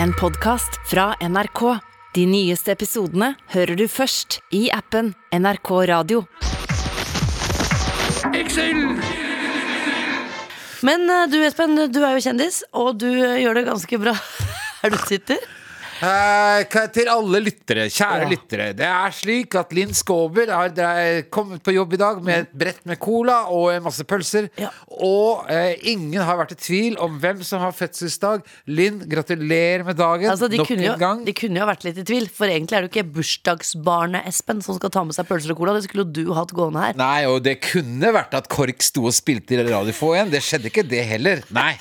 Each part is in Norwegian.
En podkast fra NRK. De nyeste episodene hører du først i appen NRK Radio. Men eh, du Espen, du er jo kjendis, og du eh, gjør det ganske bra her du sitter. Eh, til alle lyttere, kjære Ja. lyttere. Det er slik at Linn Skåber har kommet på jobb i dag med et brett med cola og en masse pølser. Ja. Og eh, ingen har vært i tvil om hvem som har fødselsdag. Linn, gratulerer med dagen Altså, de, kunne jo, de kunne jo vært litt i tvil, for egentlig er det jo ikke bursdagsbarnet Espen som skal ta med seg pølser og cola. Det skulle jo du hatt gående her. Nei, og det kunne vært at KORK sto og spilte i Radio Få igjen. Det skjedde ikke, det heller. Nei.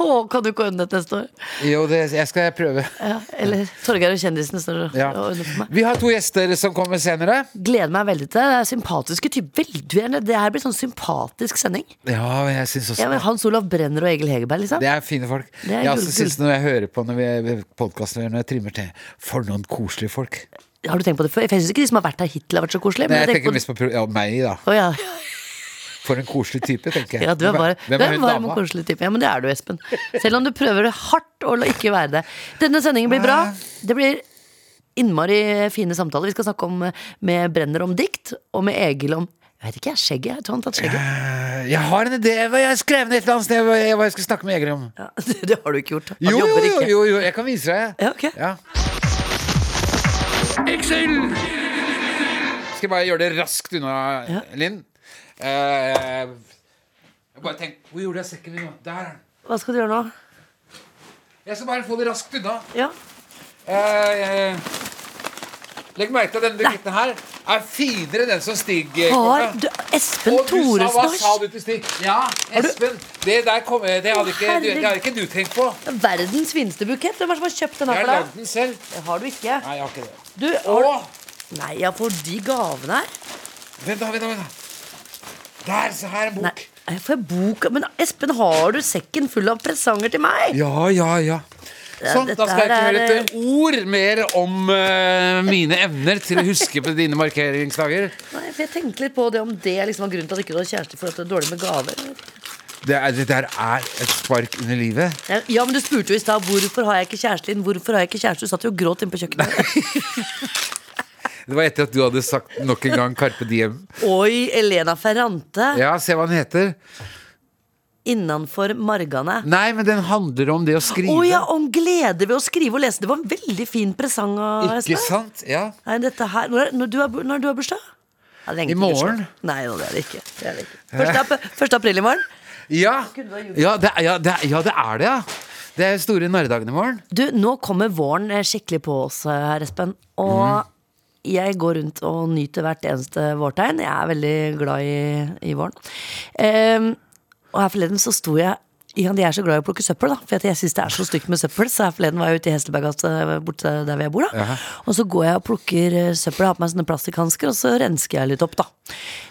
Å, kan du ikke ordne det neste år? Jo, det, jeg skal prøve. Ja, eller Torgeir og kjendisen står og Ja. ordner for meg. Vi har to gjester som kommer senere. Gleder meg veldig til det. Det er sympatiske typer. Veldig, det her blir sånn sympatisk sending. Ja, jeg synes også Ja, Hans Olav Brenner og Egil Hegerberg, liksom. Det er fine folk. Er jeg også synes når jeg hører på når vi podkaster når jeg trimmer til For noen koselige folk. Har du tenkt på det før? Jeg syns ikke de som har vært her hittil, har vært så koselige. Nei, jeg jeg tenker tenker på mest på ja, meg, da. Oh, ja. For en koselig type, tenker jeg. ja, du er bare du er en varm og koselig type. Ja, men det er du, Espen. Selv om du prøver hardt å ikke være det. Denne sendingen blir bra. Det blir innmari fine samtaler. Vi skal snakke om med Brenner om dikt, og med Egil om jeg vet ikke, jeg, skjegget. Jeg tror han tatt skjegget. Eh, Jeg har en idé. Jeg skrev ned et eller annet sted hva jeg, skal snakke med Egil om. Ja, det, har du ikke gjort. Han Jo, jo, jobber jo, ikke. jo, jo, jeg kan vise deg. Ja, ok. Ja. Skal jeg bare gjøre det raskt unna, Ja. Linn. Eh, jeg bare tenk, Hvor gjorde jeg sekken min nå? Der er den. Hva skal du gjøre nå? Jeg skal bare få det raskt unna. Ja. Eh, legg merke til at denne buketten her er finere enn den som Stig eh, Har du Espen Og hva sa du til Stig? Ja, Espen, det der kom, det hadde ikke, du, det hadde ikke du tenkt på. Verdens fineste bukett. Hvem er kjøpt som har kjøpt den Jeg har lagd den selv. Det har du ikke. Nei, jeg har ikke det. Du, har, nei, jeg får de gavene her. vent da, vent da, vent da. Der, se her en bok. Nei, jeg får bok Men Espen, har du sekken full av presanger til meg? Ja, ja, ja. Sånn, da skal jeg ikke høre et ord mer om uh, mine evner til å huske på dine markeringsdager. Nei, for Jeg tenkte litt på det om det liksom var grunnen til at ikke du hadde kjæreste. For at du er dårlig med gaver Det, er, det der er et spark under livet. Ja, Ja, men du spurte jo i stad hvorfor har jeg ikke kjæreste. Hvorfor har jeg ikke kjæreste? Du satt jo og gråt inne på kjøkkenet. Det var etter at du hadde sagt nok en gang Carpe Diem. Oi, Elena Ferrante. Ja, se hva den heter. Innanfor margane. Nei, men den handler om det å Å skrive. ja, om glede ved å skrive og lese. Det var en veldig fin presang. av Ikke sant? Ja. Nei, dette her Når, når, du, har, når du har bursdag? Ja, I morgen. bursdag. Nei, no, det er det ikke. Det er det ikke. Første, ap april i morgen. Ja, ja, det, ja, det, ja, det er det, ja. Det er store narredagen i morgen. Du, nå kommer våren eh, skikkelig på oss eh, her, Espen. Og jeg går rundt og nyter hvert eneste vårtegn. Jeg er veldig glad i, i våren. Um, og her forleden så sto jeg ja, De er så glad i å plukke søppel, da. For jeg syns det er så stygt med søppel. Så her forleden var jeg ute i Hesselberggata borte der jeg bor. da Og så går jeg og plukker eh, søppel, har på meg sånne plastikkhansker, og så rensker jeg litt opp, da.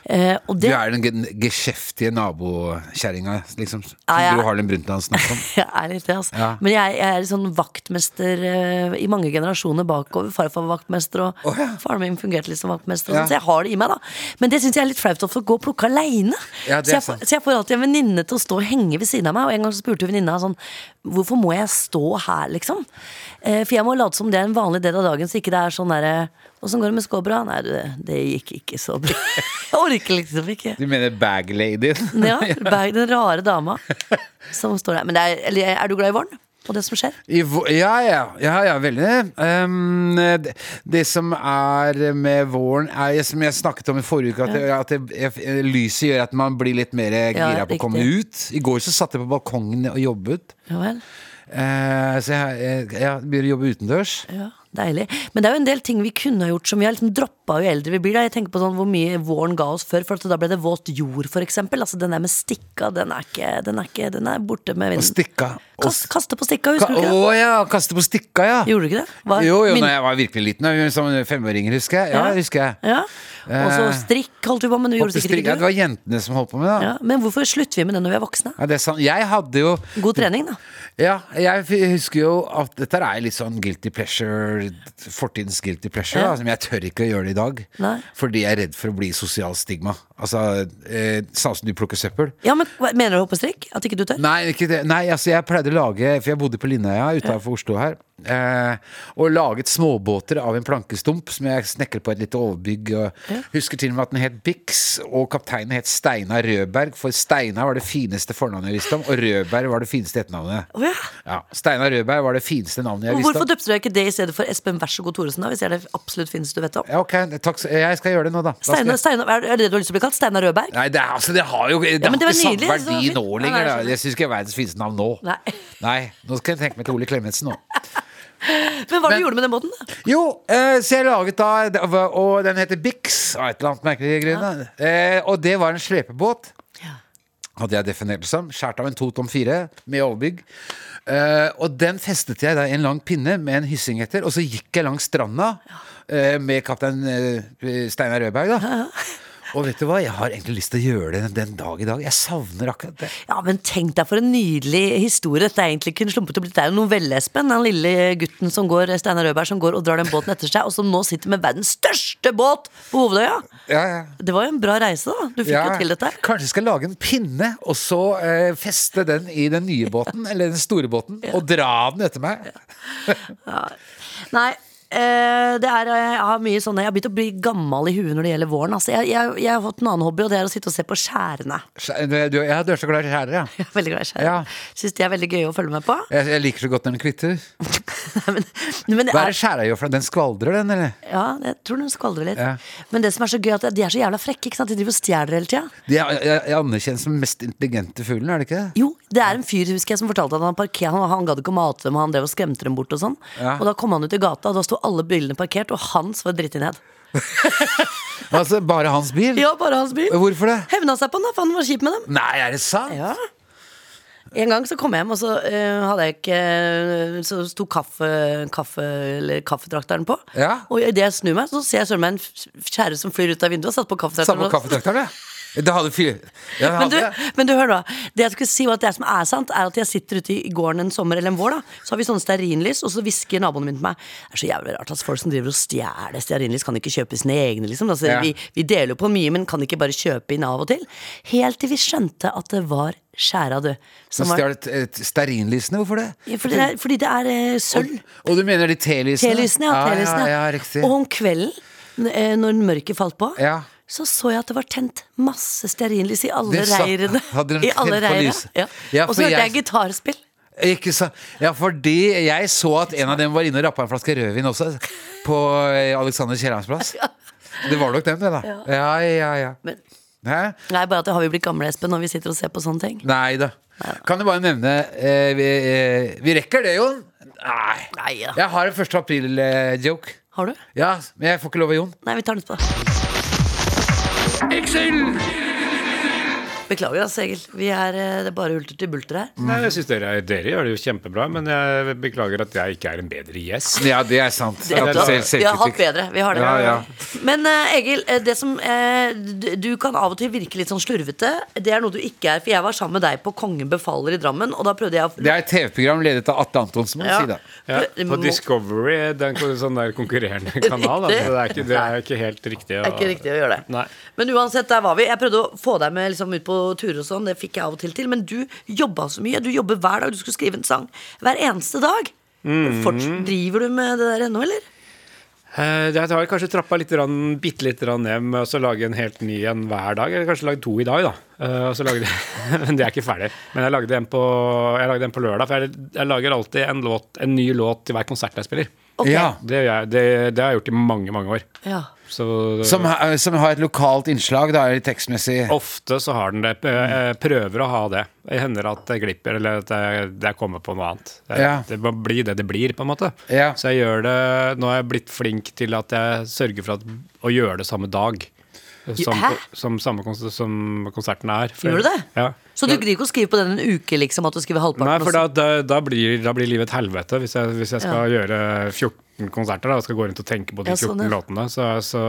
Eh, og Du er den geskjeftige nabokjerringa, liksom. Som Ja, du Gro Harlem Brundtland snakker om. Jeg er litt det, altså. Ja. Men jeg, jeg er sånn vaktmester eh, i mange generasjoner bakover. Farfar var vaktmester, og oh, ja. faren min fungerte litt som vaktmester. Ja. sånn, så jeg har det i meg, da. Men det syns jeg er litt flaut å få gå og plukke aleine. Så jeg får alltid en venninne til å stå og henge ved siden av meg. Og en gang så spurte venninna sånn Hvorfor må jeg stå her, liksom? Eh, for jeg må late som det er en vanlig del av dagen, så ikke det er sånn derre Åssen går det med skåbra? Nei, du, det gikk ikke så bra. Jeg orker liksom ikke. Du mener bag-ladyen? Ja, Bag, den rare dama som står der. Men det er, eller, er du glad i våren? Og det som skjer? I, ja, ja, ja, ja, veldig. Um, det, det som er med våren, er som jeg snakket om i forrige uke, at, det, at det, lyset gjør at man blir litt mer gira på å komme ut. I går så satt jeg på balkongen og jobbet. Eh, så jeg, jeg, jeg begynner å jobbe utendørs. Ja, Deilig. Men det er jo en del ting vi kunne ha gjort som vi har liksom droppa jo eldre vi blir. Da. Jeg tenker på sånn hvor mye våren ga oss før. For da ble det våt jord, eksempel. Altså den der med stikka, den er ikke Den er, ikke, den er borte med Og vinden. stikka. Kast, kaste på stikka, Å husker du ikke det? ja, kaste på stikka, ja. Gjorde du ikke det? Var- Jo, jo, min- når jeg var virkelig liten. Som femåring, husker jeg. Ja, Ja. husker jeg. Ja. Og så Eh, strikk holdt vi på med, du gjorde sikkert Ja, det var jentene som holdt på med det. Ja, men hvorfor slutter vi med det når vi er voksne? Ja, det er sant. Jeg hadde jo God trening, da. Ja, jeg husker jo at dette er litt sånn guilty pleasure, fortidens guilty pleasure, Ja. da, som jeg tør ikke å gjøre det i dag. Nei. Fordi jeg er redd for å bli sosial stigma. Altså eh, sånn som du plukker søppel. Ja, men hva- Mener du hoppestrikk? At ikke du tør? Nei, ikke det. Nei, altså jeg pleide å lage For jeg bodde på Lindøya utenfor Oslo her. Eh, og laget småbåter av en plankestump som jeg snekret på et lite overbygg. Og Husker til og med at den het Bix, og kapteinen het Steinar Rødberg. For Steinar var det fineste fornavnet jeg visste om, og Rødberg var det fineste etternavnet. Å ja. Ja, Steinar Rødberg var det fineste navnet jeg visste visste Hvorfor om. døpte du ikke det i stedet for Espen Vær så god Thoresen, da? Hvis det er det absolutt fineste du vet om? Ja, ok, takk, jeg skal gjøre det nå, da. da skal Steinar, Steinar, er det det du har lyst til å bli kalt? Steinar Rødberg? Nei, det, er, altså, det har jo det Ja, har ikke samme verdi nå lenger. nei, jeg syns ikke er verdens fineste navn nå. Nei. Nei, nå skal jeg tenke meg til Ole Klemetsen nå. Men hva Men- du gjorde med den båten? da? Jo, eh, så jeg laget da Og den heter Bix av et eller annet merkelig grunn. Eh, og det var en slepebåt. Ja. Hadde jeg definert det som. Skjært av en to tom fire med overbygg. Eh, og den festet jeg da i en lang pinne med en hyssing etter, og så gikk jeg langs stranda eh, med kaptein eh, Steinar Rødberg, da. Og vet du hva, jeg har egentlig lyst til å gjøre det den dag i dag. Jeg savner akkurat det. Ja, men tenk deg for en nydelig historie. Dette egentlig kunne slumpet opp bli. Det er jo novelle, Espen. Den lille gutten som går, Steinar Rødberg, som går og drar den båten etter seg, og som nå sitter med verdens største båt på Hovedøya. Ja, ja. Det var jo en bra reise, da. Du fikk Ja, jo til dette. Kanskje jeg skal lage en pinne, og så eh, feste den i den nye båten, eller den store båten, og dra den etter meg. Nei, det er, jeg har mye sånne Jeg har begynt å bli gammel i huet når det gjelder våren. Altså, jeg, jeg, jeg har fått en annen hobby, og det er å sitte og se på skjærene. Skjæ- Du, jeg er så glad i skjærer, ja. Jeg er veldig glad i skjærer. Ja. Syns de er veldig gøye å følge med på. Jeg, jeg liker så godt når den kvitter. men, men Hva er det skjæra gjør for den? Den skvaldrer, den, eller? ja, jeg tror den skvaldrer litt. Ja. Men det som er så gøy, at de er så jævla frekke. Ikke sant? De driver og stjeler hele tida. De er, jeg, jeg anerkjennes som den mest intelligente fuglen, er det ikke det? Jo, det er en fyr husker jeg, som fortalte at han parkerte han, han gadd ikke å mate dem, han drev og skremte dem bort og sånn. Ja. Og da kom han ut i gata, og da sto alle bilene parkert, og hans var driti ned. Altså, bare hans bil? Ja, bare hans bil. Hvorfor det? Hevna seg på den, da, for han var kjip med dem. Nei, er det sant? Ja. En gang så kom jeg hjem, og så uh, hadde jeg ikke Så sto kaffe, kaffe, eller kaffetrakteren på. Ja. Og idet jeg snur meg, så ser jeg søren meg en kjære som flyr ut av vinduet. Og satt på kaffetrakteren. Samme kaffetrakteren, ja. Det hadde fyr... Ja, det Men du, men du hør da Det jeg skulle si var at det som er sant, er at jeg sitter ute i gården en sommer eller en vår, da så har vi sånne stearinlys, og så hvisker naboene mine til meg Det er så jævlig rart at folk som driver og stjeler stearinlys, kan ikke kjøpe sine egne, liksom. Altså, Ja. vi, vi deler jo på mye, men kan ikke bare kjøpe inn av og til. Helt til vi skjønte at det var skjæra, du. Som var, stearinlysene, hvorfor det? Ja, fordi, det er, fordi det er eh, sølv. Og du mener de telysene? Telysene, ja. telysene. Ja, ja, riktig. Og om kvelden, eh, når mørket falt på, Ja. Så så jeg at det var tent masse stearinlys i alle sa- reirene. I alle reirene. Ja. Ja, og så hørte jeg- jeg gitarspill. Ikke sant? Ja, fordi jeg så at en av dem var inne og rappa en flaske rødvin også, på eh, Alexander Kiellands plass. Det var nok dem, det, da. Ja, ja, ja. Men, nei, bare at det har vi blitt gamle, Espen, når vi sitter og ser på sånne ting. Nei da. Kan du bare nevne eh, vi, eh, vi rekker det, Jon? Nei. Nei, ja. Jeg har en 1. april-joke. Har du? ja, men jeg får ikke lov av Jon. Nei, vi tar den etterpå. Excel! Beklager, altså, Egil. Vi er, eh, det er bare hulter til bulter her. Nei, jeg synes dere, dere gjør det jo kjempebra, men jeg beklager at jeg ikke er en bedre gjest. Ja, det er sant. Det- er, du ser vi har hatt bedre. Vi har det. Ja, ja. Men uh, Egil, eh, det som uh, du, du kan av og til virke litt sånn slurvete. Det er noe du ikke er. For jeg var sammen med deg på Kongen befaler i Drammen, og da prøvde jeg å Det er et TV-program ledet av Atle Antonsen, må Ja. si det. Ja, på Discovery, det er sånn der konkurrerende kanal. Altså, det, er ikke, det er ikke helt riktig. Det er ikke riktig å gjøre det. Nei. Men uansett, der var vi. Jeg prøvde å få deg med liksom, ut på turer og sånn. Det fikk jeg av og til til. Men du jobba så mye. Du jobber hver dag. Du skulle skrive en sang hver eneste dag. Mm. Forts- driver du med det der ennå, eller? Eh, Jeg har kanskje trappa litt, grann- bitte litt grann ned med å så lage en helt ny en hver dag. Eller kanskje lagd to i dag, da. Eh, Og så lagde, men det er ikke ferdig. Men jeg lagde en på, jeg lagde en på lørdag. For jeg, jeg lager alltid en, låt, en ny låt til hver konsert jeg spiller. Ok. Ja. Det, gjør jeg, det, det har jeg gjort i mange, mange år. Ja. Så Som, ha- som har et lokalt innslag, da, tekstmessig. Ofte så har den det. Prøver å ha det. Det hender at det glipper, eller at jeg, kommer på noe annet. Det, Ja. det må bli det det blir, på en måte. Ja. Så jeg gjør det Nå har jeg blitt flink til at jeg sørger for at, å gjøre det samme dag. Som, Hæ? som, samme konsert, som konserten er. For- Gjør du det? Ja. Så du gidder ikke å skrive på den en uke, liksom? At du skriver halvparten? Nei, for da, da, da, blir, da blir livet et helvete hvis jeg, hvis jeg skal gjøre 14 konserter da, og skal gå rundt og tenke på de Ja, sånn, 14 ja. låtene. Så, så,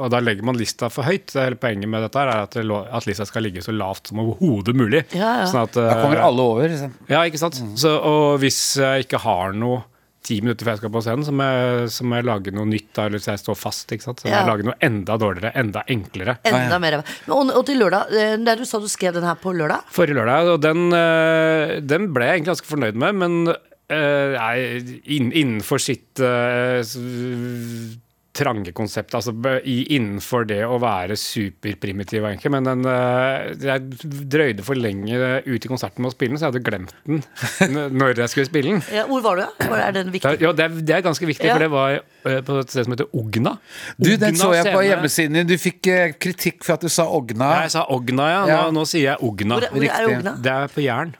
og da legger man lista for høyt. Det hele poenget med dette er at, det at lista skal ligge så lavt som overhodet mulig. Ja, ja. Sånn at, Da kommer eh, alle over. Liksom. Ja, ikke sant. Så, og hvis jeg ikke har noe ti minutter før jeg skal på scenen, så må jeg, så må jeg lage noe nytt. Da, eller hvis jeg står fast, ikke sant? så må Ja. jeg lage noe enda dårligere, enda enklere. Enda mer. Men, og, og til lørdag, eh, der du sa du skrev den her på lørdag? Forrige lørdag, og den, eh, den ble jeg egentlig ganske fornøyd med, men uh, nei, inn, innenfor sitt s- trange konseptet altså innenfor det å være superprimitiv, egentlig. Men den, eh, jeg drøyde for lenge ut i konserten med å spille den, så jeg hadde glemt den når jeg skulle spille den. Ja, hvor var du, da? Var- Er den viktig? ja, det er, det er ganske viktig, Ja. for det var eh, på et sted som heter Ogna. Du, den Ogna så jeg på scene. hjemmesiden din. Du fikk eh, kritikk for at du sa Ogna. Ja, Jeg sa Ogna, ja. Nå, Ja. nå sier jeg Ogna. Hvor, hvor er Ogna? Det er på Jæren.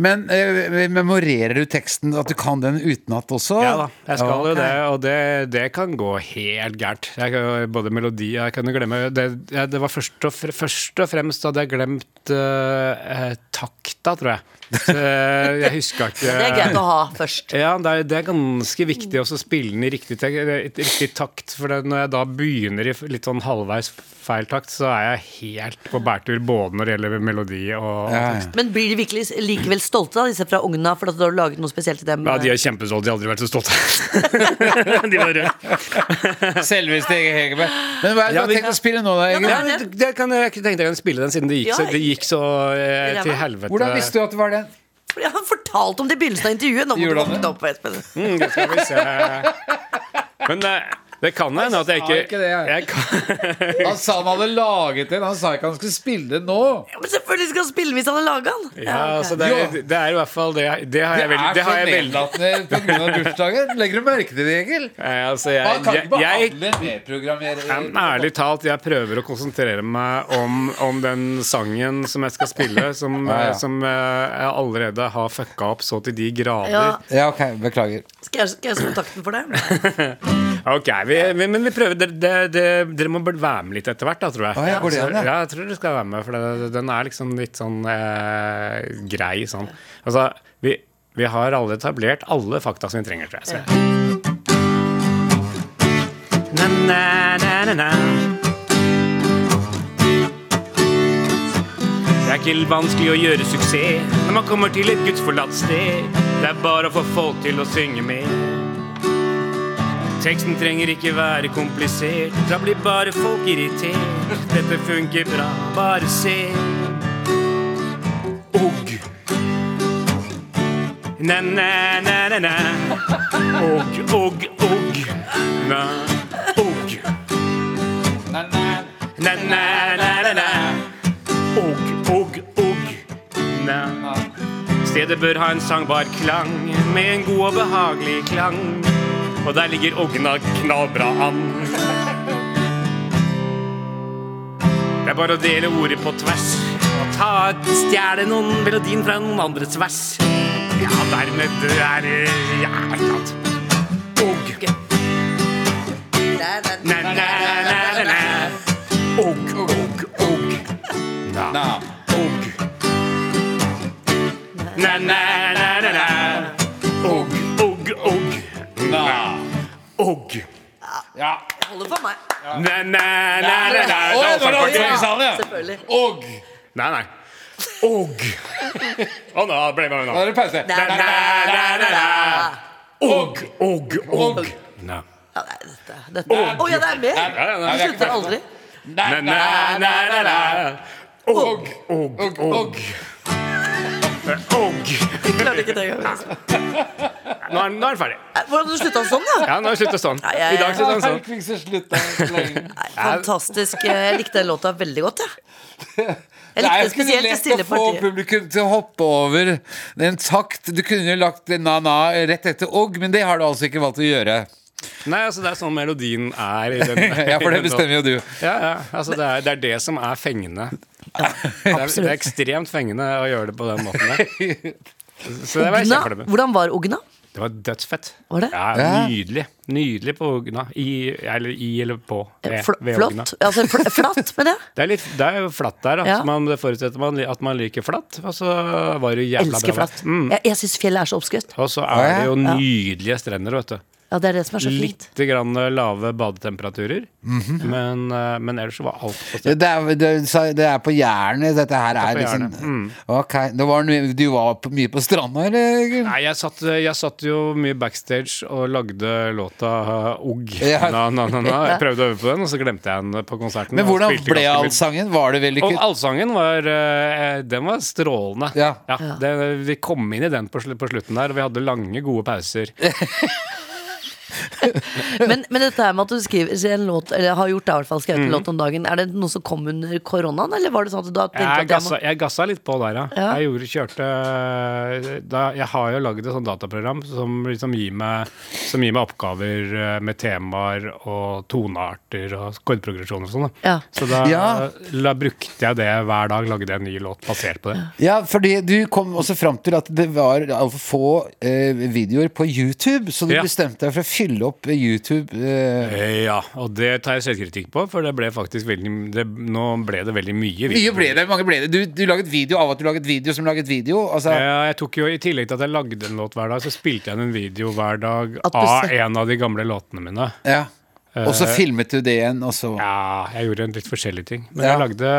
Men eh, memorerer du teksten, at du kan den utenat også? Ja da, jeg skal jo det, og det, det kan gå helt gærent. Jeg både melodi Jeg kan glemme Det, det var først og, fre- først og fremst hadde jeg glemt eh, eh, takta, tror jeg. Så, eh, jeg huska ikke Det er greit å ha først. Ja, det er, det er ganske viktig å spille den i riktig, riktig takt. For det, når jeg da begynner i litt sånn halvveis feil takt, så er jeg helt på bærtur både når det gjelder melodi og og tekst. Men blir det virkelig likevel stolte, av disse fra Ogna, for at du har laget noe spesielt til dem? Ja, de er kjempestolte. De har aldri vært så stolte. de var røde. Selveste Ege Hegerberg. Men hva er det Ja, du har tenkt å spille nå, da? Ja, men det- kan, jeg tenkte jeg kan spille den, siden det gikk så, det gikk så eh, til helvete. Hvordan visste du at det var den? Fordi Jeg har fortalt om det i begynnelsen av intervjuet. Nå må du våkne opp, Espen. Mm, det skal vi se. Men eh, det kan hende at jeg sa ikke, ikke det, jeg. jeg kan, Han sa han hadde laget den. Han sa ikke han skulle spille den nå. Ja, men selvfølgelig skal han spille hvis han har laga den. ja, altså det, er, det er i hvert fall det Det har jeg veldig, det er veldig nedlatende pga. bursdagen. Legger du merke til det, Egil? Altså, jeg, Han kan ikke behandle. Men ærlig talt, jeg prøver å konsentrere meg om, om den sangen som jeg skal spille, som, Ja, ja. som eh, jeg allerede har fucka opp så til de grader. Ja, Ja, ok, beklager. skal jeg, skal jeg ta kontakten for deg? Ok, vi, vi, men vi prøver dere, dere, dere, dere må være med litt etter hvert, da, tror jeg. Ah, ja, går det an, ja? ja, jeg tror dere skal være med, for det, den er liksom litt sånn eh, grei sånn. Altså, vi, vi har alle etablert alle fakta som vi trenger, tror jeg. Na, na, na, na, na. Det er ikke vanskelig å gjøre suksess når man kommer til et gudsforlatt sted. Det er bare å få folk til å synge med. Teksten trenger ikke være komplisert, da blir bare folk irritert. Dette funker bra, bare se. Og Na, na, na, na, na. Og, og, og. Na, og. Na, na, na, na, na. Og, og, og. Na. Stedet bør ha en sangbar klang, med en god og behagelig klang. Og der ligger Ogna knallbra an. Det er bare å dele ordet på tvers og ta stjele noen melodien fra noen andres vers. Ja, dermed er Ja, ikke sant. Og na, na, na, na, na. Og, og, Og. Ja. Jeg Holder for meg. Ja. Nei, nei, nei, na. Å, ja, Det var det som sa det? Selvfølgelig. Og Nei, nei. Og. Å, nå ble det Da nå. er det pause. Na, na, na, na, na. Og, og, og. Ja, nei, dette, dette. Å ja, det er mer? Du slutter aldri. Nei, nei, nei, nei na. Og, og, og. Og. Jeg klarer ikke det engang. Nå er, nå er den ferdig. Nei, Hvordan har du slutta sånn, da? Ja, nå slutta sånn. I dag slutta den sånn. Nei, fantastisk. Jeg likte den låta veldig godt, jeg. Jeg Det er det ikke spesielt det lett å få publikum til å hoppe over en takt. Du kunne jo lagt na-na rett etter og, men det har du altså ikke valgt å gjøre. Nei, altså det er sånn melodien er. I den, Ja, for det bestemmer jo du. Ja, ja, altså det er, det er det som er fengende. Det er, det er ekstremt fengende å gjøre det på den måten der. Så det var jeg Ogna, kjempefornøyd hvordan var Ogna? Det var dødsfett. Var det? Ja, Ja. Nydelig. Nydelig på Ogna. I, eller i eller på. Ved, Fl flott. Ogna. Altså fl flatt med det? Det er, litt, det er jo flatt der. Da. Ja. Man, det forutsetter man at man liker flatt. Og så var det jævla Elsker bra. flatt. Mm. Jeg, jeg syns fjellet er så oppskrytt. Og så er det jo nydelige strender, vet du. Ja, det er det som er så fint. Litt grann lave badetemperaturer. Mhm. men, eh, men ellers var alt på stell. Det er, det, det er på Jæren dette her er, er liksom mm. Ok, det var, Du var mye på stranda, eller? Nei, jeg satt, jeg satt jo mye backstage og lagde låta uh, Ogg. Ja. Na, na, na, na. Jeg prøvde å øve på den, og så glemte jeg den på konserten. Men hvordan ble allsangen? Var det Og vellykket? allsangen var eh, Den var strålende. Ja. det, vi kom inn i den på, på slutten der, og vi hadde lange, gode pauser. Men, men dette her med at du skriver en låt, eller har gjort det i hvert fall, skrevet Mm. en låt om dagen, er det noe som kom under koronaen, eller var det sånn at du da tenkte Jeg at gassa, må jeg gassa litt på der, ja. Ja. Jeg gjorde, kjørte da, Jeg har jo lagd et sånt dataprogram som liksom gir meg, som gir meg oppgaver eh, med temaer og tonearter og kordprogresjon og sånn. da. Ja. Så da Ja. la, brukte jeg det hver dag, lagde jeg en ny låt basert på det. Ja, fordi du kom også fram til at det var altfor få eh, videoer på YouTube, så du Ja. bestemte deg for å fylle opp YouTube. Eh. Eh, Ja, og det tar jeg selvkritikk på, for det ble faktisk veldig det, Nå ble det veldig mye. Mye ble det, mange ble det. Du, du laget video av at du laget video som laget video. Altså, Ja, jeg tok jo I tillegg til at jeg lagde en låt hver dag, så spilte jeg en video hver dag av en av de gamle låtene mine. ja. Og så filmet du det igjen, og så Ja, jeg gjorde en litt forskjellige ting. Men Ja. jeg, lagde,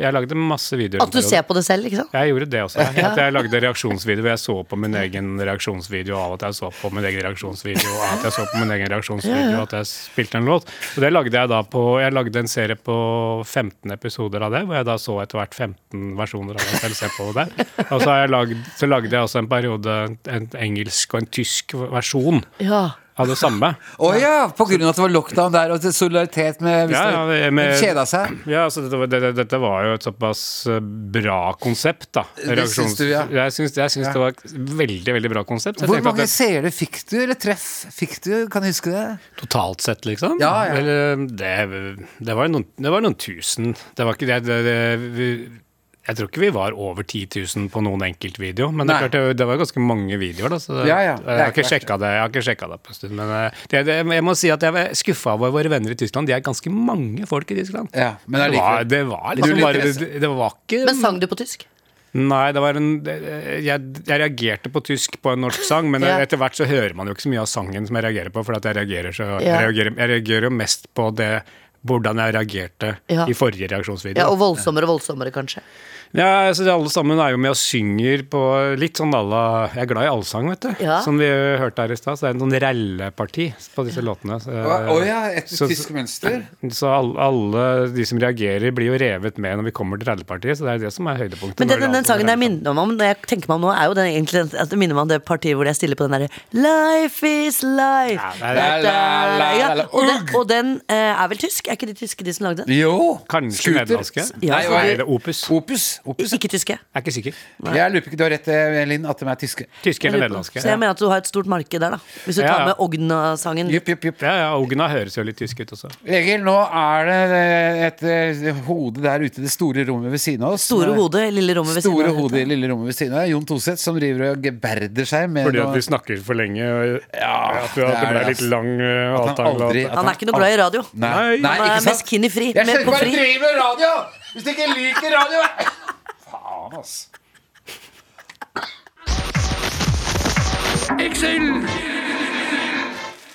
jeg lagde masse videoer. At du ser på det selv, ikke sant? Jeg gjorde det også. At jeg lagde reaksjonsvideo hvor jeg så på min egen reaksjonsvideo av at jeg så på min egen reaksjonsvideo, av at jeg så på min egen reaksjonsvideo, og at jeg spilte en låt. Og det lagde jeg da på Jeg lagde en serie på 15 episoder av det, hvor jeg da så etter hvert 15 versjoner av meg selv se på det. Og så, har jeg lagd, så lagde jeg også en periode en engelsk og en tysk versjon Ja. Av det samme. Å ja! På grunn av at det var lockdown der, og til solidaritet med hvis Ja, ja, det- med- kjeda seg. Ja, altså dette, var- dette var jo et såpass eh, bra konsept, da. Det syns du, ja. Jeg syns, jeg syns Ja. det var et veldig veldig bra konsept. Hvor mange seere fikk du, eller treff fikk du? Kan du huske det? totalt sett, liksom? Ja, ja. Eller, det, det, var noen, det var noen tusen. Det var ikke det, det, det Jeg tror ikke vi var over 10 000 på noen enkeltvideo, men det, klart, det, var ganske mange videoer. Da, så det, Ja, ja. Det jeg, har ikke sjekka det, jeg har ikke sjekka det på en stund. Men eh, det, det, jeg må si at jeg er skuffa over våre venner i Tyskland. De er ganske mange folk i Tyskland. Ja, men det, var, det var liksom bare det. var ikke Men sang du på tysk? Nei, det var en jeg, jeg reagerte på tysk på en norsk sang, men Ja. etter hvert så hører man jo ikke så mye av sangen som jeg reagerer på, for at jeg reagerer så jeg, reagerer, jeg reagerer jo mest på det hvordan jeg reagerte Ja. i forrige reaksjonsvideo. Ja, Og voldsommere og voldsommere, kanskje. Ja, altså Alle sammen er jo med og synger på litt sånn alla Jeg er glad i allsang, vet du. Ja. Som vi hørte her i stad. Så det er en sånn ralleparti på disse låtene. Så, Å oh, ja, et Så- tysk mønster. så alle, alle de som reagerer, blir jo revet med når vi kommer til rallepartiet. Så det er det som er høydepunktet. Men den, den, den er sangen jeg minner meg om, når jeg tenker meg om nå, er jo den egentlig at det minner meg om det partiet hvor jeg stiller på den derre Life is life. Ja, La, la, la, Ja, og, den, og den eh, er vel tysk? Er ikke de tyske, de som lagde den? Jo. Kanskje nederlandske? Ja, Nei, er det Opus. Opus. Opus. Ikke tyske. Jeg er ikke sikker. Jeg lurer på ikke du har rett, eh, Linn, at de er tyske. Tyske eller nederlandske. Så jeg mener at du har et stort marked der, da. Hvis du Ja, tar ja. med Ogna-sangen. Jupp, jupp, jupp. Ja, ja, Ogna høres jo litt tysk ut også. Egil, nå er det eh, et eh, hode der ute i det store rommet ved siden av oss. Store hodet, lille rommet ved siden Store av. hodet i lille rommet ved siden av. Jon Toseth som driver og geberder seg med Fordi at noe- vi snakker for lenge. Og Ja, at du- at det det er ble det, litt ass. lang At han aldri- avtale. at Han er ikke noe glad i radio. Nei, nei, Han er ikke mest sant? keen i fri. Jeg Med skjønner på hva du fri. driver med radio! Hvis du ikke liker radio Faen, ass.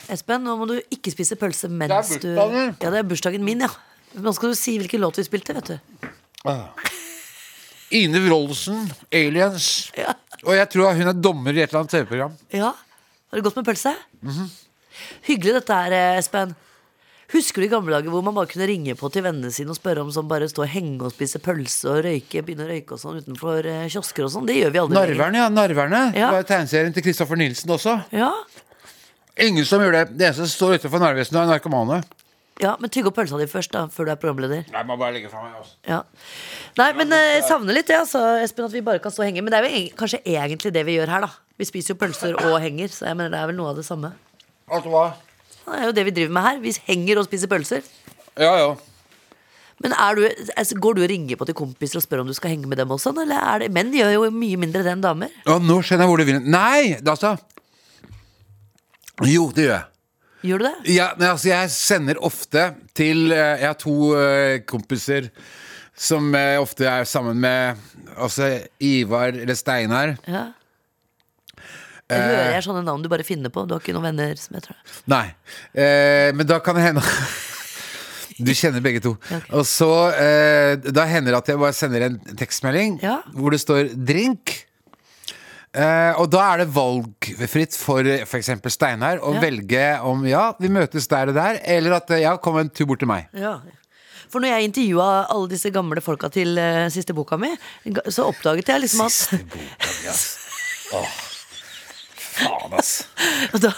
Espen, nå må du ikke spise pølse mens Det er du bursdagen. Ja, det er bursdagen min, ja. Nå skal du si hvilken låt vi spilte, vet du. Ine Wroldsen, Aliens. Ja. Og jeg tror hun er dommer i et eller annet TV-program. Ja, Har det godt med pølse? Mhm. Hyggelig dette her, eh, Espen. Husker du i gamle dager hvor man bare kunne ringe på til vennene sine og spørre om sånn bare stå og henge og spise pølse og røyke, begynne å røyke og sånn utenfor eh, kiosker og sånn? Det gjør vi aldri. Narverne, ja. Narverne. Ja. Det var tegneserien til Kristoffer Nilsen også. Ja. Ingen som gjør det. Det eneste som står utenfor Narvesenet, er narkomane. ja, men tygg opp pølsa di først, da, før du er programleder. Nei, må bare legge fra meg også. Ja. Nei, men eh, jeg savner litt det, altså, Espen, at vi bare kan stå og henge. Men det er jo kanskje egentlig det vi gjør her, da. Vi spiser jo pølser og henger, så jeg mener det er vel noe av det samme. Altså hva? Det er jo det vi driver med her. Vi henger og spiser pølser. Ja, ja. Men er du, altså, går du og ringer på til kompiser og spør om du skal henge med dem også? Eller er det, menn gjør jo mye mindre det enn damer. Ja, nå skjønner jeg hvor du vil. Nei, altså. Jo, det gjør jeg. Gjør du det? Ja, men altså, jeg sender ofte til eh, Jeg har to eh, kompiser som eh, ofte er sammen med Altså Ivar eller Steinar. Ja. Jeg hører jeg sånne navn du bare finner på. Du har ikke noen venner som heter det. Nei. Eh, men da kan det hende Du kjenner begge to. Og så eh, Da hender det at jeg bare sender en tekstmelding Ja. hvor det står 'drink'. Eh, og da er det valgfritt for f.eks. Steinar å Ja. velge om ja, vi møtes der og der, eller at eh, ja, kom en tur bort til meg. Ja. For når jeg intervjua alle disse gamle folka til eh, siste boka mi, ga- så oppdaget jeg liksom at Siste boka mi, ass. Åh. Faen, ass. Da,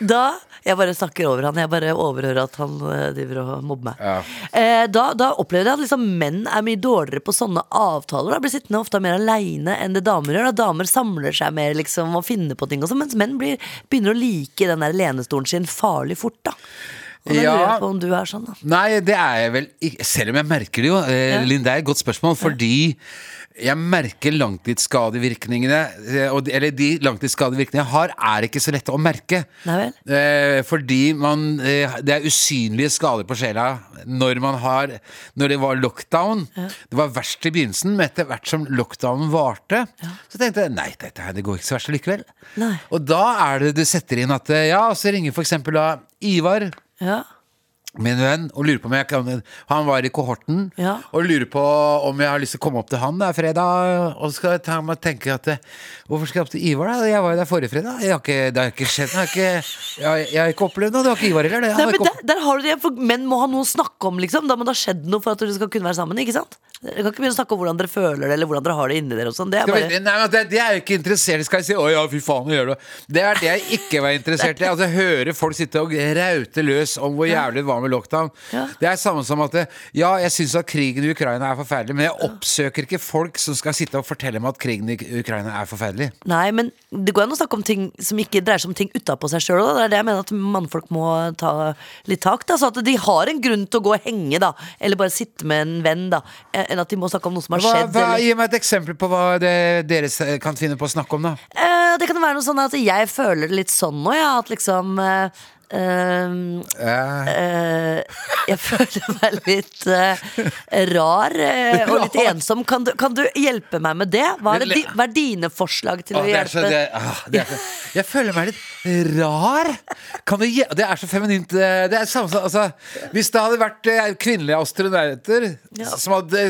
da Jeg bare snakker over han. Jeg bare overhører at han eh, driver og mobber meg. Ja. Eh, da, da opplevde jeg at liksom menn er mye dårligere på sånne avtaler. Da blir sittende ofte mer aleine enn det damer gjør. Da damer samler seg mer liksom og finner på ting, og sånn, mens menn blir, begynner å like den der lenestolen sin farlig fort. da Og da Ja. lurer jeg på om du er sånn, da. Nei, det er jeg vel ikke. Selv om jeg merker det jo. Eh, Ja. Linn, det er et godt spørsmål, fordi jeg merker langtidsskadevirkningene. eh, Eller de langtidsskadevirkningene jeg har, er ikke så lette å merke. Eh, fordi man eh, Det er usynlige skader på sjela når man har Når det var lockdown. Det var verst i begynnelsen, men etter hvert som lockdownen varte, så tenkte jeg nei, dette her det går ikke så verst likevel. Nei. Og da er det du setter inn at Ja, så ringer for eksempel da Ivar Ja. Min venn og lurer på om jeg kan Han var i kohorten Ja. og lurer på om jeg har lyst til å komme opp til han det er fredag. Og så skal jeg ta meg tenke at Hvorfor skal jeg opp til Ivar, da? Jeg var jo der forrige fredag. Jeg har ikke, det har ikke skjedd. Jeg har ikke, jeg, jeg har ikke opplevd noe. Det har ikke Ivar heller. Det. Nei, men ikke der, der har du det, for Menn må ha noe å snakke om, liksom. Da må det ha skjedd noe for at dere skal kunne være sammen. ikke sant? Dere kan ikke begynne å snakke om hvordan dere føler det, eller hvordan dere har det inni dere. og sånn Det er vi, bare nei, det, det er jeg ikke interessert. Skal jeg si 'å ja, fy faen, gjør du det'? er det jeg ikke var interessert i. Altså Høre folk sitte og raute løs om hvor jævlig det var med lockdown. Ja. Det er samme som at ja, jeg syns at krigen i Ukraina er forferdelig, men jeg oppsøker ikke folk som skal sitte og fortelle meg at krigen i Ukraina er forferdelig. Nei, men det går an å snakke om ting som ikke dreier seg om ting utapå seg sjøl. Det er det jeg mener at mannfolk må ta litt tak. Da, så at de har en grunn til å gå og henge, da. Eller bare sitte med en venn, da. Enn at de må snakke om noe som har skjedd. hva, hva, gi meg et eksempel på hva det, dere kan finne på å snakke om, da. Eh, det kan være noe sånn at jeg føler det litt sånn nå, ja. At liksom eh, Eh, eh, jeg føler meg litt uh, rar og litt ensom. Kan du, kan du hjelpe meg med det? Hva er, det, hva er dine forslag til å det er så, hjelpe? det, ah, det så, jeg føler meg litt rar. Kan du, det er så feminint. Det er samme, som- altså, hvis det hadde vært kvinnelige astronauter Ja. som hadde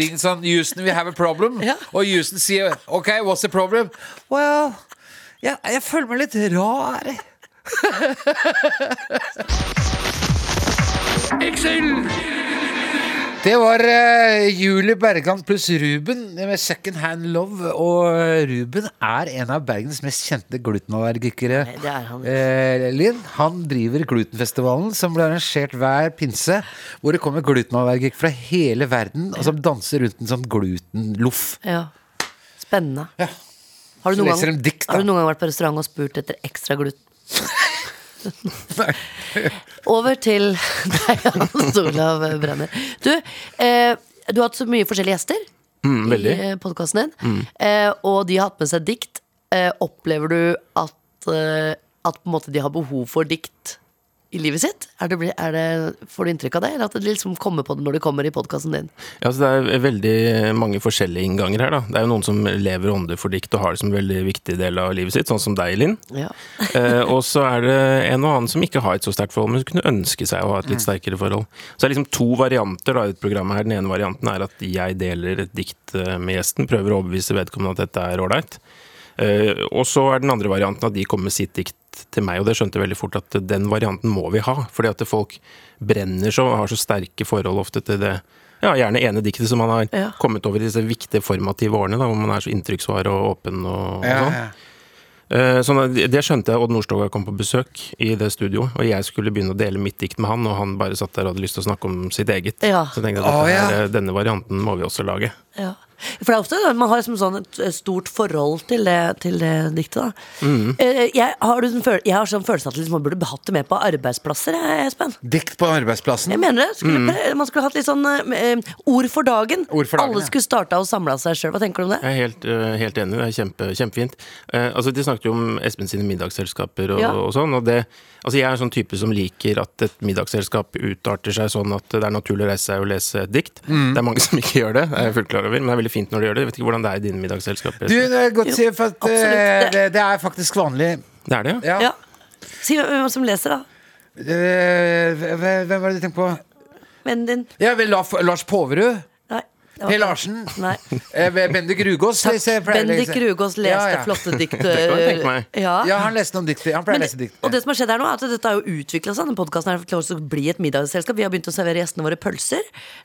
ringt sånn Houston, we have a problem. Ja. Og Houston sier OK, what's the problem? Well, ja, jeg føler meg litt rar. Det var uh, Julie Bergland pluss Ruben med Second Hand Love. Og eh, Ruben er en av Bergens mest kjente glutenallergikere. Nei, det er han. Uh, Linn, han driver Glutenfestivalen, som blir arrangert hver pinse. Hvor det kommer glutenallergikere fra hele verden og som danser rundt en sånn glutenloff. Ja. Spennende. Ja. Har du, noen gang, dikt, har du noen gang vært på restaurant og spurt etter ekstra gluten? Over til deg, Hans Olav Brenner. Du, eh, du har hatt så mye forskjellige gjester Mm, i podkasten din. Eh, og de har hatt med seg dikt. Eh, opplever du at, eh, at på en måte de har behov for dikt i livet sitt? Er det, er det, får du inntrykk av det, eller at det liksom kommer på det når det kommer i podkasten din? Ja, altså det er veldig mange forskjellige innganger her. da. Det er jo noen som lever ånde for dikt og har det som en veldig viktig del av livet sitt, sånn som deg, Linn. Ja. Eh, og så er det en og annen som ikke har et så sterkt forhold, men som kunne ønske seg å ha et litt sterkere forhold. Så det er liksom to varianter da, i programmet her. Den ene varianten er at jeg deler et dikt eh, med gjesten, prøver å overbevise vedkommende at dette er ålreit. Eh, og så er den andre varianten at de kommer med sitt dikt til meg, og det skjønte jeg veldig fort at den varianten må vi ha. Fordi at folk brenner så, har så sterke forhold ofte til det ja, gjerne ene diktet som man har Ja. kommet over i disse viktige formative årene, da, hvor man er så inntrykksvar og åpen og, og sånn. ja. ja. Sånn det skjønte jeg Odd Nordstoga kom på besøk i det studio, og jeg skulle begynne å dele mitt dikt med han, og han bare satt der og hadde lyst til å snakke om sitt eget. Ja. Så jeg at ja. eh, denne varianten må vi også lage. Ja. For det er ofte man har liksom sånn et stort forhold til det, til det diktet. Da. Mm. Eh, Jeg, har du sånn føl- jeg har sånn følelse at liksom man burde hatt det med på arbeidsplasser. Espen. Dikt på arbeidsplassen. Jeg mener det. Skulle, Man skulle hatt litt sånn eh, eh, ord for dagen. Mm. Ord for dagen, Alle ja. skulle starta og samla seg sjøl. Hva tenker du om det? Jeg er helt, eh, helt enig, det er kjempe, kjempefint. Eh, altså, De snakket jo om Espen sine middagsselskaper og, Ja. og sånn. og det, altså Jeg er en sånn type som liker at et middagsselskap utarter seg sånn at det er naturlig å reise seg og lese et dikt. Det er mange som ikke gjør det, det er jeg fullt klar over, men det er veldig veldig fint når de gjør det. Jeg vet ikke hvordan det er i dine middagsselskaper. Du, det er godt å si, for at eh, det, det er faktisk vanlig. Det er det, ja? Ja. Ja. Si hvem som leser, da. Eh, Hvem hvem var det du tenkte på? Vennen din. Ja, vel, La- Lars Påverud. Per Larsen. Nei. Eh, Bendik Rugås. Bendik. Rugås leste Ja, ja. flotte dikt. kan jeg tenke meg. Ja. Ja, han leste noen dikt. Han pleier å lese dikt. og det som har skjedd her nå er at Dette har jo utvikla seg. Denne podcasten er til å bli et middagsselskap. Vi har begynt å servere gjestene våre pølser.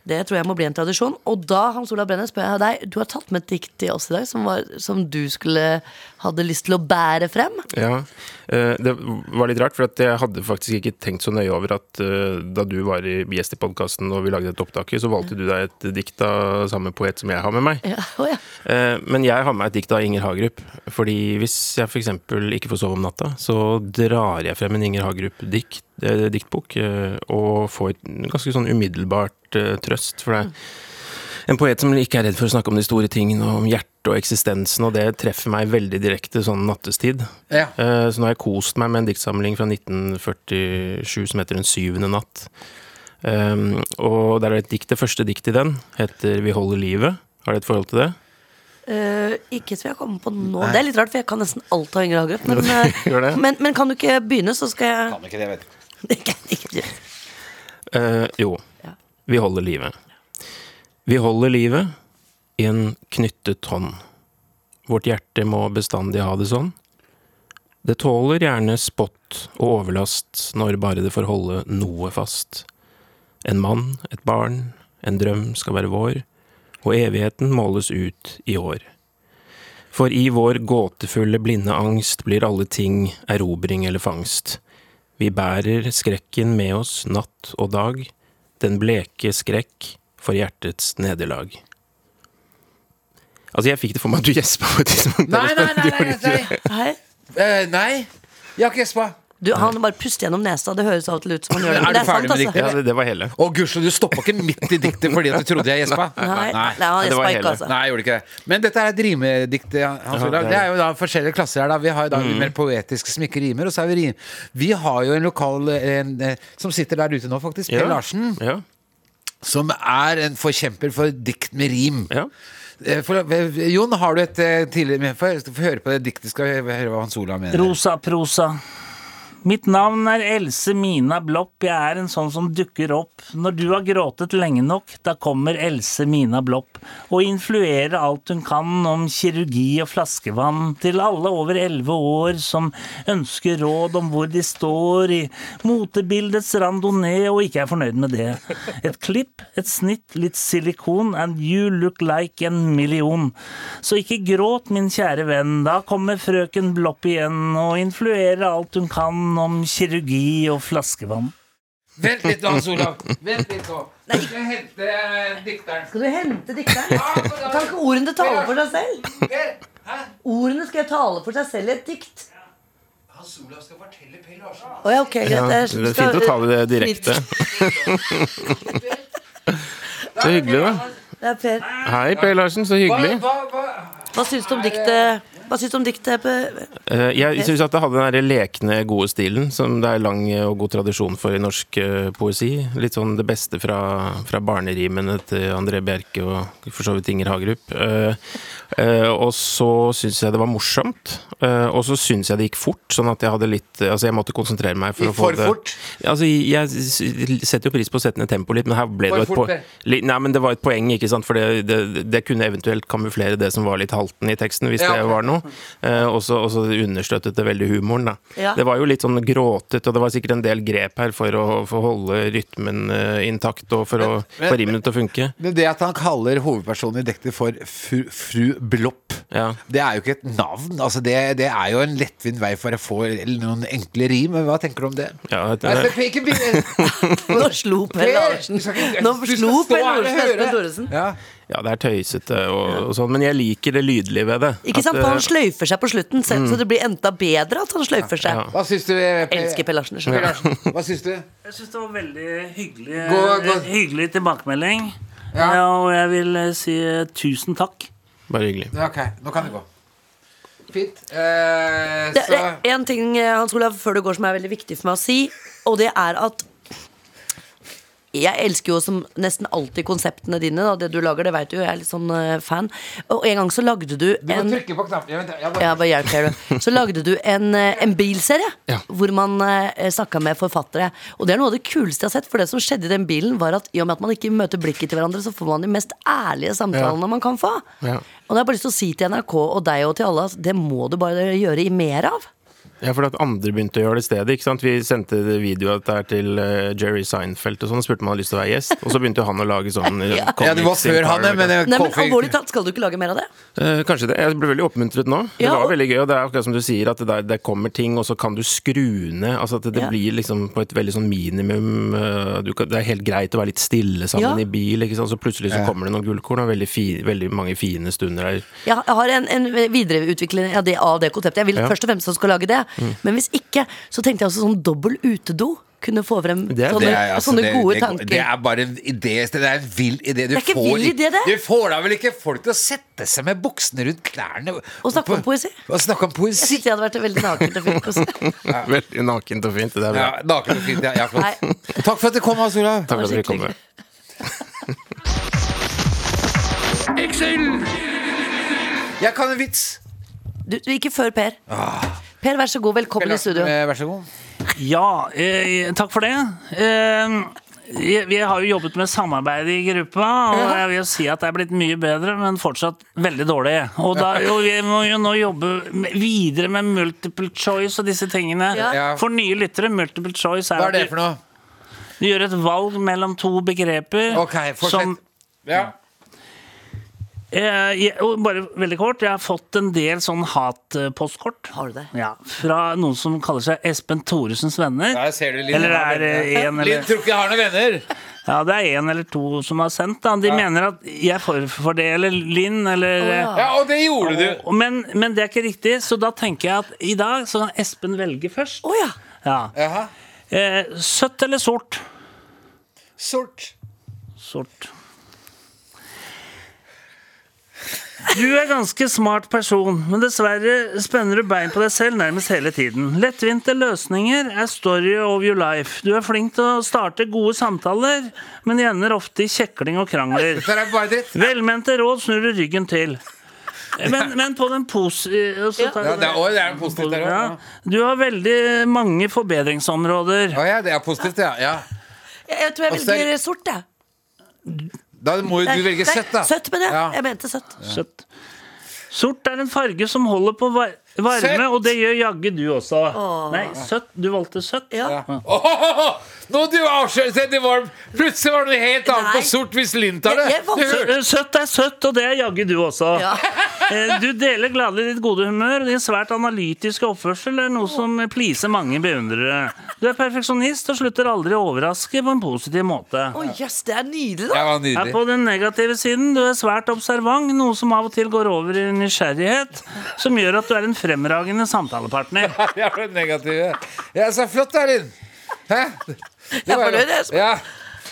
Det tror jeg må bli en tradisjon. Og da Hans Olav Brenne, spør jeg deg Du har tatt med et dikt til oss i dag som, var, som du skulle hadde lyst til å bære frem. Ja, eh, det var litt rart, for at jeg hadde faktisk ikke tenkt så nøye over at eh, da du var i gjest i podkasten og vi lagde et opptak, så valgte du deg et dikt av samme poet som jeg har med meg. Ja, oh ja. Eh, Men jeg har med meg et dikt av Inger Hagerup. Fordi hvis jeg f.eks. ikke får sove om natta, så drar jeg frem en Inger Hagerup-dikt, eh, diktbok eh, og får et ganske sånn umiddelbart eh, trøst. For det er en poet som ikke er redd for å snakke om de store tingene, og om hjertet og eksistensen, og det treffer meg veldig direkte sånn nattestid. Ja. Eh, Så nå har jeg kost meg med en diktsamling fra 1947 som heter Den syvende natt. Um, og der er et dikt, det første diktet i den heter Vi holder livet. Har du et forhold til det? Uh, ikke så jeg kommer på nå. Det er litt rart, for jeg kan nesten alt av Yngre Hagerup. Men, eh, men, men kan du ikke begynne, så skal jeg Kan ikke det, vet du. ikke, ikke, Uh, jo. Ja. Vi holder livet. Vi holder livet en knyttet hånd. Vårt hjerte må bestandig ha det sånn. Det tåler gjerne spott og overlast når bare det får holde noe fast. En mann, et barn, en drøm skal være vår, og evigheten måles ut i år. For i vår gåtefulle blinde angst blir alle ting erobring eller fangst. Vi bærer skrekken med oss natt og dag, den bleke skrekk for hjertets nederlag. Altså, jeg fikk det for meg at du gjespa på et tidspunkt. Nei, nei, nei, nei, nei. Hei. Eh, nei. Jeg har ikke gjespa. Du, han bare puster gjennom nesa. Det høres av og til ut som han gjør det. Er Men du det er sant, med altså. Ja, det, det var hele. Å, gudskjelov, du stoppa ikke midt i diktet fordi at du trodde jeg gjespa. Nei, nei, han det var gjespa ikke, altså. Nei, jeg gjorde ikke det. Men dette er et rimedikt. Hans Olav. det er- jo da forskjellige klasser her. da Vi har jo da de mer poetiske som ikke rimer, og så er vi rim. Vi har jo en lokal en, eh, som sitter der ute nå, faktisk. Per Ja. Larsen. Ja, Som er en forkjemper for dikt med rim. ja. Eh, For, eh, Jon, har du et eh, tidligere Få høre på det diktet, skal høre hva Hans Olav mener. Rosa prosa. Mitt navn er Else Mina Blopp. Jeg er en sånn som dukker opp. Når du har gråtet lenge nok, da kommer Else Mina Blopp og influerer alt hun kan om kirurgi og flaskevann til alle over elleve år som ønsker råd om hvor de står i motebildets randonee og ikke er fornøyd med det. Et klipp, et snitt, litt silikon, and you look like en million. Så ikke gråt, min kjære venn. Da kommer frøken Blopp igjen og influerer alt hun kan om kirurgi og flaskevann. Vent litt, Hans Olav. Vent litt nå. Nei. skal hente eh, dikteren. Skal du hente dikteren? Kan ikke ordene tale for seg selv? Hæ? Ordene skal jeg tale for seg selv i et dikt. Hans Olav skal fortelle Per Larsen. Oh, ja, okay, ja det er skal- fint å ta det direkte. Så hyggelig, da. Det er Per. Hei, Per Larsen, så hyggelig. Hva, hva, hva? Hva syns du om diktet? Hva syns du om diktet? Eh, Jeg syns at det hadde den der lekne, gode stilen som det er lang og god tradisjon for i norsk eh, poesi. Litt sånn det beste fra, fra barnerimene til André Bjerke og for så vidt Inger Hagerup. Eh, eh, og så syns jeg det var morsomt. eh, og så syns jeg det gikk fort, sånn at jeg hadde litt Altså jeg måtte konsentrere meg for Gikk å få for det fort? Altså, jeg setter jo pris på å sette ned tempoet litt, men her ble For det jo et poeng. Nei, men det var et poeng, ikke sant, for det, det, det kunne eventuelt kamuflere det som var litt halten i teksten, hvis Ja, det var noe. Eh, og så og så understøttet det veldig humoren, da. Ja. Det var jo litt sånn gråtet, og det var sikkert en del grep her for å, for holde rytmen eh, intakt, og for å Men- få rimene til å funke. Men det at han kaller hovedpersonen i diktet for fru, fru Blopp, Ja. det er jo ikke et navn. Altså det, det er jo en lettvint vei for å få noen enkle rim. Hva tenker du om det? Ja, det, Nei, skal ikke Nå slo Per Larsen. Nå slo Per Larsen Thoresen. Ja. ja, det er tøysete og, og sånn, men jeg liker det lydlige ved det. Ikke sant? At, For han eh, sløyfer seg på slutten, så, så det blir enda bedre at han sløyfer seg. Ja. Hva syns du? eh, Elsker Per Larsen. Larsen, Hva syns du? Jeg syns det var veldig hyggelig, Gå- gå- hyggelig tilbakemelding. Ja. Ja, og jeg vil eh, si tusen takk. Bare hyggelig. Ok, nå kan det gå. Fint. Eh, Det, det så er en ting eh, Hans Olav, før du går som er veldig viktig for meg å si, og det er at jeg elsker jo som nesten alltid konseptene dine. Da. Det du lager, det vet du, jeg er litt sånn uh, fan. Og en gang så lagde du Du må trykke på knappen. Jeg, jeg bare... ja, bare hjelp her, du. Så lagde du en, eh, en bilserie Ja. hvor man uh, snakka med forfattere. Og det er noe av det kuleste jeg har sett, for det som skjedde i den bilen, var at i og med at man ikke møter blikket til hverandre, så får man de mest ærlige samtalene man kan få. Ja. Og det har jeg bare lyst til å si til NRK og deg og til alle at det må du bare gjøre i mer av. Ja, for at andre begynte å gjøre det i stedet. ikke sant? Vi sendte video av dette til eh, Jerry Seinfeld og sånn, og spurte om han hadde lyst til å være gjest. Og så begynte han å lage sånn eh, Ja. Ja, det var før han, men det- Nei, men Alvorlig talt, skal du ikke lage mer av det? Eh, kanskje det. Jeg ble veldig oppmuntret nå. Det Ja, var veldig gøy, og det er akkurat som du sier, at det, der, det kommer ting, og så kan du skru ned. Altså at det, det Ja. blir liksom på et veldig sånn minimum eh, du kan, Det er helt greit å være litt stille sammen Ja. i bil, ikke sant. Så plutselig så Ja. kommer det noen gullkorn, og veldig, fi, veldig mange fine stunder her. Jeg har en, en videreutvikling av det, av det konseptet. Jeg vil Ja. først og fremst at du skal lage det. Men hvis ikke, så tenkte jeg også sånn dobbel utedo. Kunne få frem Det sånne, Det er, altså, sånne det, gode det, tanker. det er bare en idé. Det er en vill idé. Du Det er ikke får, vill idé, det. Du får da vel ikke folk til å sette seg med buksene rundt klærne Og snakke om poesi. Og snakke om poesi Jeg synes jeg hadde vært veldig naken og fint. også. Veldig nakent og fint. Det er bra. Ja, Naken og fint. Ja, ja, flott. Nei. Takk for at du kom, Hans Olav. Takk for at du kom. Jeg kan en vits. Du, du, ikke før Per. Per, vær så god. Velkommen i studio. Eh, Vær så god. Ja, eh, takk for det. Eh, jeg- vi har jo jobbet med samarbeid i gruppa, og jeg vil jo si at det er blitt mye bedre, men fortsatt veldig dårlig. Og, da, og vi må jo nå jobbe videre med multiple choice og disse tingene. Ja. For nye lyttere, multiple choice er Hva er det for noe? du, du gjør et valg mellom to begreper Ok, fortsett. som Ja. Eh, jeg, Bare veldig kort, jeg har fått en del sånn hatpostkort. Har du det? Ja, fra noen som kaller seg Espen Thoresens venner. Der ser du Linn. Eller er det en Linn eller tror ikke jeg har noen venner. Ja, det er en eller to som har sendt. Da. De mener at jeg forfordeler Linn, eller ja. Ja, og det gjorde du. Men, men det er ikke riktig, så da tenker jeg at i dag så kan Espen velge først. Oh, ja. Ja. Eh, søtt eller sort? Sort. Sort. Du er ganske smart person, men dessverre spenner du bein på deg selv nærmest hele tiden. Lettvinte løsninger er story of your life. Du er flink til å starte gode samtaler, men de ender ofte i kjekling og krangler. Er. Velmente råd snur du ryggen til. Men, men på den positive Ja, det er, også, det er en positivt der ja. Du har veldig mange forbedringsområder. Å ja, det er positivt, ja. ja. Jeg, tror jeg er- velger sort, jeg. Da må jo du velge søtt, da. Søtt, med det. Ja. Jeg mente søtt. Søtt. Sort er en farge som holder på var varme, Søtt. og det gjør jaggu du også. Nei, søtt. Du valgte søtt. Ja. Åhåhå! Nå du avslørte det var Plutselig var det noe helt annet på sort hvis Linn tar det. Sø- Søtt er søtt, og det er jaggu du også. Ja. Eh, Du deler gladelig ditt gode humør. Din svært analytiske oppførsel er noe som pleaser mange beundrere. Du er perfeksjonist og slutter aldri å overraske på en positiv måte. Å yes, det er nydelig, da. Var Er på den negative siden. Du er svært observant, noe som av og til går over i nysgjerrighet, som gjør at du er en fremragende samtalepartner. Jeg er negativ. Ja, så flott Linn. Hæ? Det Jeg er det som. Ja,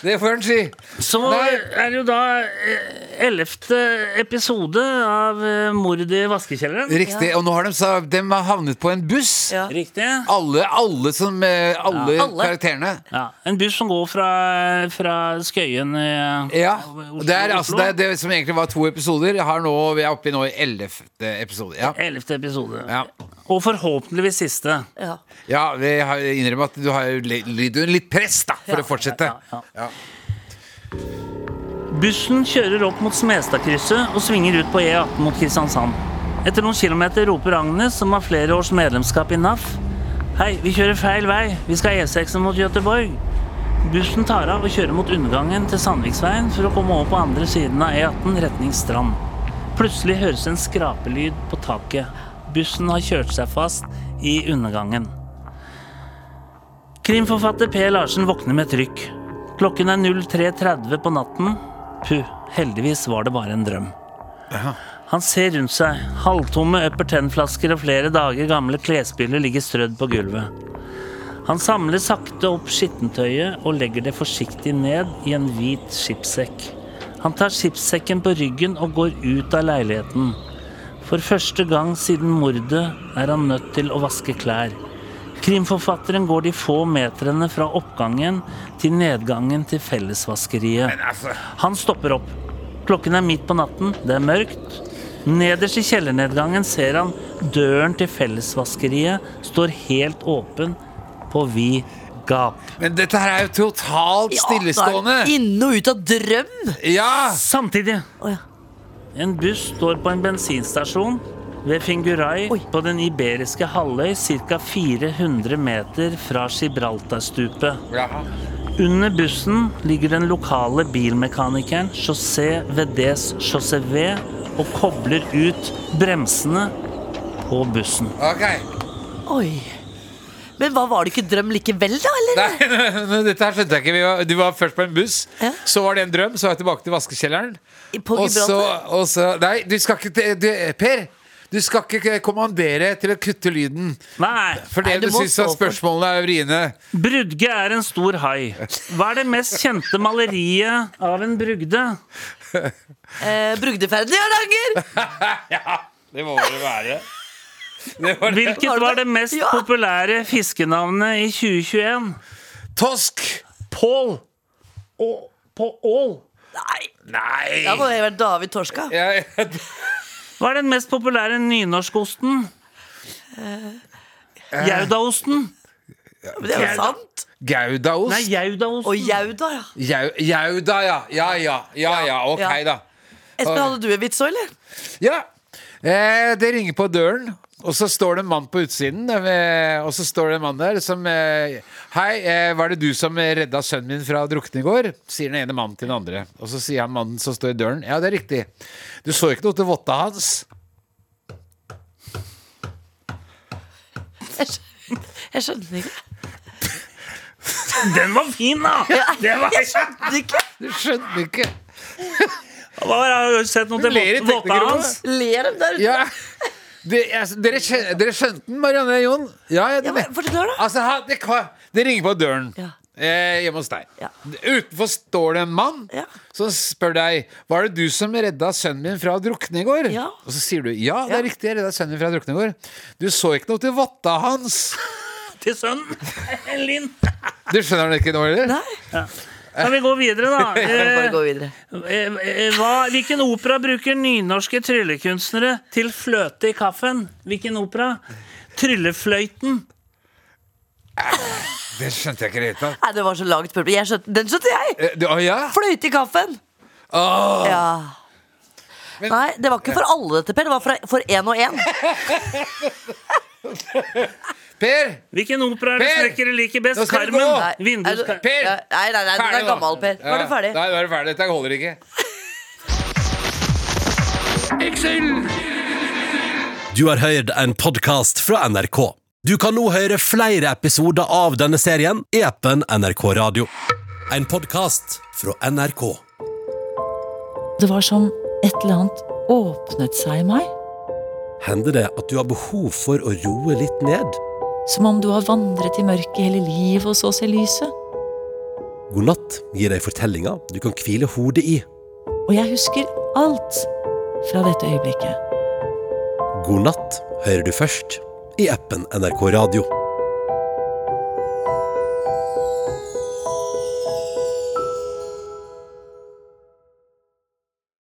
det får han si. Så Nei. er det jo da eh, ellevte episode av Mord Mordet i vaskekjelleren. Riktig. Og nå har de, sa, de har havnet på en buss. Ja. Riktig. Alle, alle, som, eh, alle Ja. Alle. karakterene. Ja, En buss som går fra, fra Skøyen i Ja. Oslo- Det er altså det, er det som egentlig var to episoder. Har nå, vi er oppe i nå i ellevte episode. Ja. Ellevte episode. Ja. Og forhåpentligvis siste. Ja. Ja, vi har innrømmer at du har lidd under litt press da for Ja. å fortsette. Ja, ja. Ja. Bussen kjører opp mot Smestadkrysset og svinger ut på E18 mot Kristiansand. Etter noen kilometer roper Agnes, som har flere års medlemskap i NAF. Hei, vi kjører feil vei. Vi skal E6 mot Gøteborg. Bussen tar av og kjører mot undergangen til Sandviksveien for å komme over på andre siden av E18 retning Strand. Plutselig høres en skrapelyd på taket. Bussen har kjørt seg fast i undergangen. Krimforfatter P. Larsen våkner med trykk. Klokken er 03.30 på natten. Puh, heldigvis var det bare en drøm. Han ser rundt seg. Halvtomme Upper Ten-flasker og flere dager gamle klesbyller ligger strødd på gulvet. Han samler sakte opp skittentøyet og legger det forsiktig ned i en hvit skipssekk. Han tar skipssekken på ryggen og går ut av leiligheten. For første gang siden mordet er han nødt til å vaske klær. Krimforfatteren går de få metrene fra oppgangen til nedgangen til fellesvaskeriet. altså. Han stopper opp. Klokken er midt på natten, det er mørkt. Nederst i kjellernedgangen ser han døren til fellesvaskeriet står helt åpen på vid gap. Men dette her er jo totalt stillestående. Ja, det er Inne og ut av drøm! Ja! Samtidig En buss står på en bensinstasjon ved Fingurai Oi. på den iberiske halvøy ca. 400 meter fra Gibraltarstupet. Jaha. Under bussen ligger den lokale bilmekanikeren José Vedes José V og kobler ut bremsene på bussen. Ok. Oi. Men hva var det ikke drøm likevel, da? eller? Nei, men dette her skjønte jeg ikke. Vi var, du var først på en buss, Ja. så var det en drøm, så var jeg tilbake til vaskekjelleren. På Og så, Gibraltar? og så Nei, du skal ikke til- du, Per! Du skal ikke kommandere til å kutte lyden. Nei! Fordi Nei, du du syns at spørsmålene er vriene. Brudge er en stor hai. Hva er det mest kjente maleriet av en brugde? Eh, Brugdeferden i Hardanger! Det må det være. Det var det. Hvilket var det mest Ja. populære fiskenavnet i 2021? Tosk! Pål. Og på Ål. Nei, Nei! da må det vært David Torska. Jeg, Hva er den mest populære nynorskosten? Jaudaosten. Men det er jo sant. Goudaost? Nei, jaudaosten. Og Jauda, ja. Jau, Jauda, ja. Ja, ja. Ja, ja. Ok, Ja. da. Espen, hadde du en vits òg, eller? Ja. Eh, det ringer på døren, og så står det en mann på utsiden. Eh, og så står det en mann der som eh, Hei, eh, var det du som redda sønnen min fra å drukne i går? Sier den ene mannen til den andre. Og så sier han mannen som står i døren, ja, det er riktig. Du så ikke noe til votta hans? Jeg skjønner, jeg skjønner ikke. Den var fin, da! Det var, Jeg skjønner ikke. Du skjønner ikke. Hva, har du sett noe til votta hans? Ler de der ute? Ja. Det, dere, skjøn- dere skjønte den, Marianne og Jon? Ja, ja, Ja, det, men Forklar, da. altså, ha- det, ka- det ringer på døren Ja. eh, hjemme hos deg. Ja. Utenfor står det en mann Ja. som spør deg Var det du som redda sønnen min fra å drukne i går. Ja. Og så sier du ja, det er Ja. riktig, jeg redda sønnen min fra å drukne i går. Du så ikke noe til votta hans. Til sønnen. Linn. Du skjønner det ikke nå, eller? Nei, Kan vi gå videre, da? Eh, gå videre. eh, eh, hva, hvilken opera bruker nynorske tryllekunstnere til fløte i kaffen? Hvilken opera? Tryllefløyten. Det skjønte jeg ikke i det hele tatt. Nei, det var så langt spørsmål. Jeg skjønte, den skjønte jeg! Eh, du- Å ja? Fløyte i kaffen. Åh. Ja. Men- Nei, det var ikke for alle dette, Per. Det var for- for én og én. Per! Hvilken opera er det snekkere liker best? Karmen, skal Carmen. gå! Vindus... er Per! Nei, Nei, nei, nei, den er gammel, Per. Nå er du ferdig. Nei, nå er du ferdig. Dette holder ikke. Du har hørt en podkast fra NRK. Du kan nå høre flere episoder av denne serien i appen NRK Radio. En podkast fra NRK. Det var som et eller annet åpnet seg i meg. Hender det at du har behov for å roe litt ned? Som om du har vandret i mørket hele livet og så ser lyset. God natt gir deg fortellinger du kan hvile hodet i. Og jeg husker alt fra dette øyeblikket. God natt hører du først i appen NRK Radio.